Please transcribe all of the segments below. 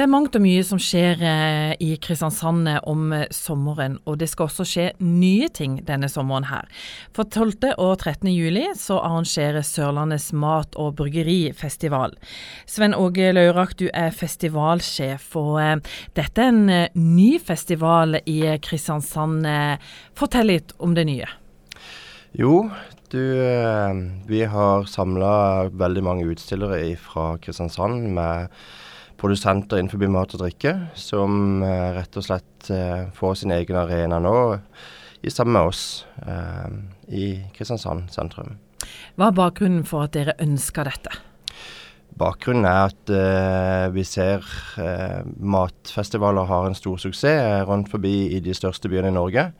Det er mangt og mye som skjer eh, i Kristiansand eh, om eh, sommeren, og det skal også skje nye ting denne sommeren her. For 12. og 13. juli så arrangerer Sørlandets mat- og bryggerifestival. Sven Åge Laurak, du er festivalsjef, og dette er en ny festival i Kristiansand. Fortell litt om det nye. Jo, du, vi har samla veldig mange utstillere fra Kristiansand med produsenter innenfor mat og drikke, som eh, rett og slett eh, får sin egen arena nå i sammen med oss eh, i Kristiansand sentrum. Hva er bakgrunnen for at dere ønsker dette? Bakgrunnen er at eh, vi ser eh, matfestivaler har en stor suksess rundt forbi i de største byene i Norge.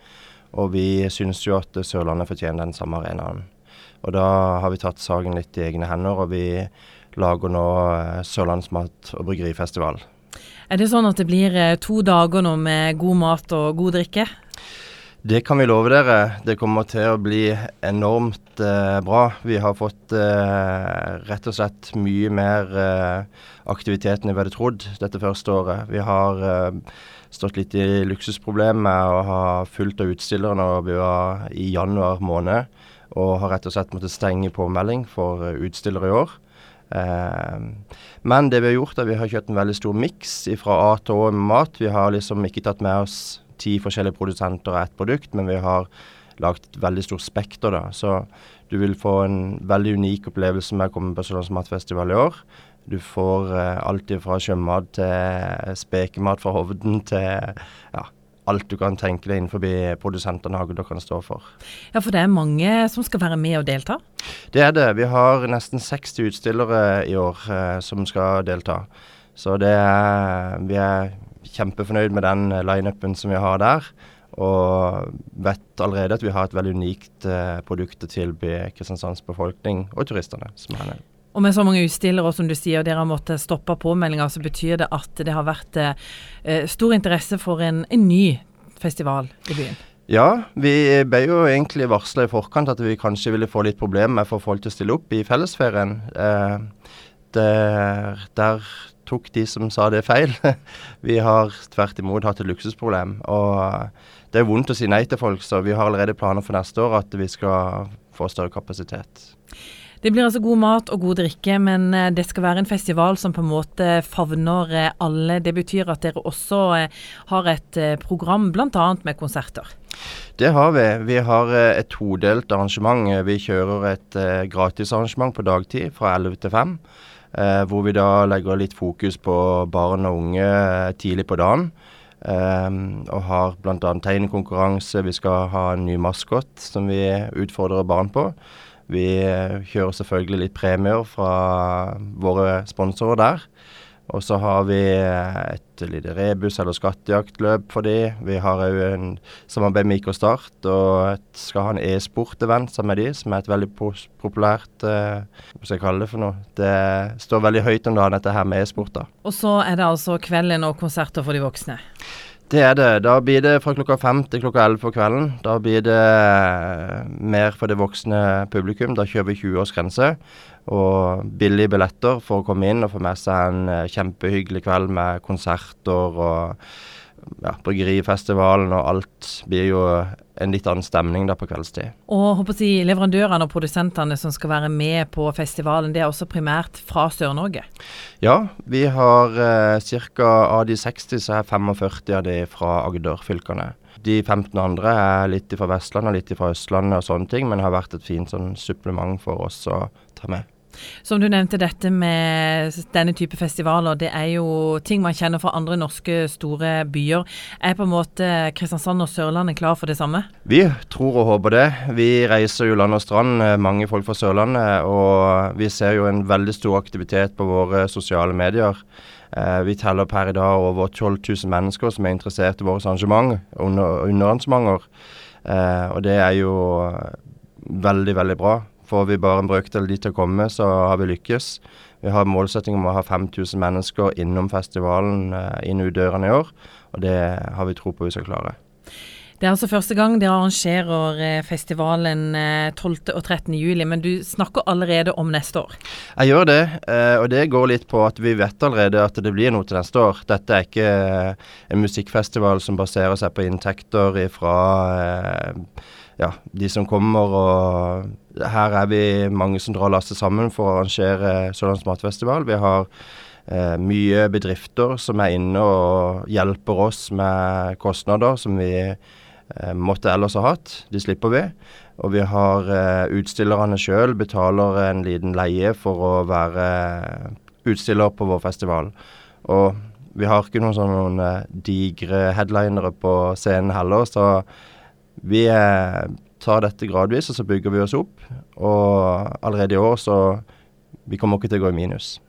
Og vi syns jo at Sørlandet fortjener den samme arenaen. Og da har vi tatt saken litt i egne hender, og vi lager nå eh, Sørlandsmat- og bryggerifestival. Er det sånn at det blir eh, to dager nå med god mat og god drikke? Det kan vi love dere. Det kommer til å bli enormt eh, bra. Vi har fått eh, rett og slett mye mer eh, aktivitet enn vi hadde trodd dette første året. Vi har eh, stått litt i luksusproblemet med å ha fullt av utstillere når vi var i januar måned, og har rett og slett måttet stenge påmelding for utstillere i år. Eh, men det vi har gjort, er at vi har kjørt en veldig stor miks fra A til Å med mat. Vi har liksom ikke tatt med oss ti forskjellige produsenter av ett produkt, men vi har lagd et veldig stort spekter. da. Så du vil få en veldig unik opplevelse med å komme på Sørlands matfestival i år. Du får eh, alt fra sjømat til spekemat fra Hovden til ja, alt du kan tenke deg innenfor produsentene Agder kan stå for. Ja, For det er mange som skal være med og delta? Det er det. Vi har nesten 60 utstillere i år eh, som skal delta. Så det er, vi er kjempefornøyd med den lineupen som vi har der. Og vet allerede at vi har et veldig unikt eh, produkt å tilby Kristiansands befolkning og turistene. som er her. Og med så mange utstillere, som du sier, og dere har måttet stoppe påmeldinga, så betyr det at det har vært eh, stor interesse for en, en, ny festival i byen? Ja, vi ble jo egentlig varsla i forkant at vi kanskje ville få litt problemer med å få folk til å stille opp i fellesferien. Eh, der, der tok de som sa det feil. vi har tvert imot hatt et luksusproblem. Og det er vondt å si nei til folk, så vi har allerede planer for neste år at vi skal få større kapasitet. Det blir altså god mat og god drikke, men eh, det skal være en festival som på en måte favner eh, alle. Det betyr at dere også eh, har et program bl.a. med konserter? Det har vi. Vi har et todelt arrangement. Vi kjører et gratisarrangement på dagtid fra 11 til 5. hvor vi da legger litt fokus på barn og unge tidlig på dagen. og har bl.a. tegnekonkurranse. Vi skal ha en ny maskot som vi utfordrer barn på. Vi kjører selvfølgelig litt premier fra våre sponsorer der. Og så har vi et lite rebus- eller skattejaktløp for de. Vi har òg en samarbeid med IK Start og et, skal ha en e-sport-event sammen med de, som er et veldig populært eh, Hva skal jeg kalle det for noe? Det står veldig høyt om dagen, dette her med e-sport. da. Og så er det altså kvelden og konserter for de voksne? Det er det. Da blir det fra klokka fem til klokka elleve på kvelden. Da blir det eh, mer for det voksne publikum. Da kjører vi 20-årsgrense og billige billetter for å komme inn og få med seg en eh, kjempehyggelig kveld med konserter og ja, Bryggerifestivalen og alt blir jo en litt annen stemning da på kveldstid. Og håper å si, Leverandørene og produsentene som skal være med på festivalen, det er også primært fra Sør-Norge? Ja, vi har eh, ca. av de 60 så er 45 av de fra Agder-fylkene. De 15 andre er litt fra Vestlandet litt fra Østlandet og sånne ting, men har vært et fint sånn supplement for oss å ta med. Som du nevnte, dette med denne type festivaler, det er jo ting man kjenner fra andre norske store byer. Er på en måte Kristiansand og Sørlandet klar for det samme? Vi tror og håper det. Vi reiser jo land og strand, eh, mange folk fra Sørlandet. Og vi ser jo en veldig stor aktivitet på våre sosiale medier. Eh, vi teller per i dag over 12 000 mennesker som er interessert i våre arrangement, under, underarrangementer. Eh, og det er jo veldig, veldig bra. Får vi bare en brøkdel dit til å komme, så har vi lykkes. Vi har målsetting om å ha 5000 mennesker innom festivalen eh, inn ut dørene i år, og det har vi tro på vi skal klare. Det er altså første gang dere arrangerer eh, festivalen 12. Eh, og 13. juli, men du snakker allerede om neste år? Jeg gjør det, og det går litt på at vi vet allerede at det blir noe til neste år. Dette er ikke en musikkfestival som baserer seg på inntekter fra ja, de som kommer. og Her er vi mange som drar lasset sammen for å arrangere Sørlandets matfestival. Vi har eh, mye bedrifter som er inne og hjelper oss med kostnader som vi eh, måtte ellers ha hatt. De slipper vi. Og vi har eh, utstillerne sjøl betaler en liten leie for å være utstiller på vår festival. Og vi har ikke noen sånne digre headlinere på scenen heller, så vi eh, tar dette gradvis, og så bygger vi oss opp. Og allerede i år så Vi kommer ikke til å gå i minus.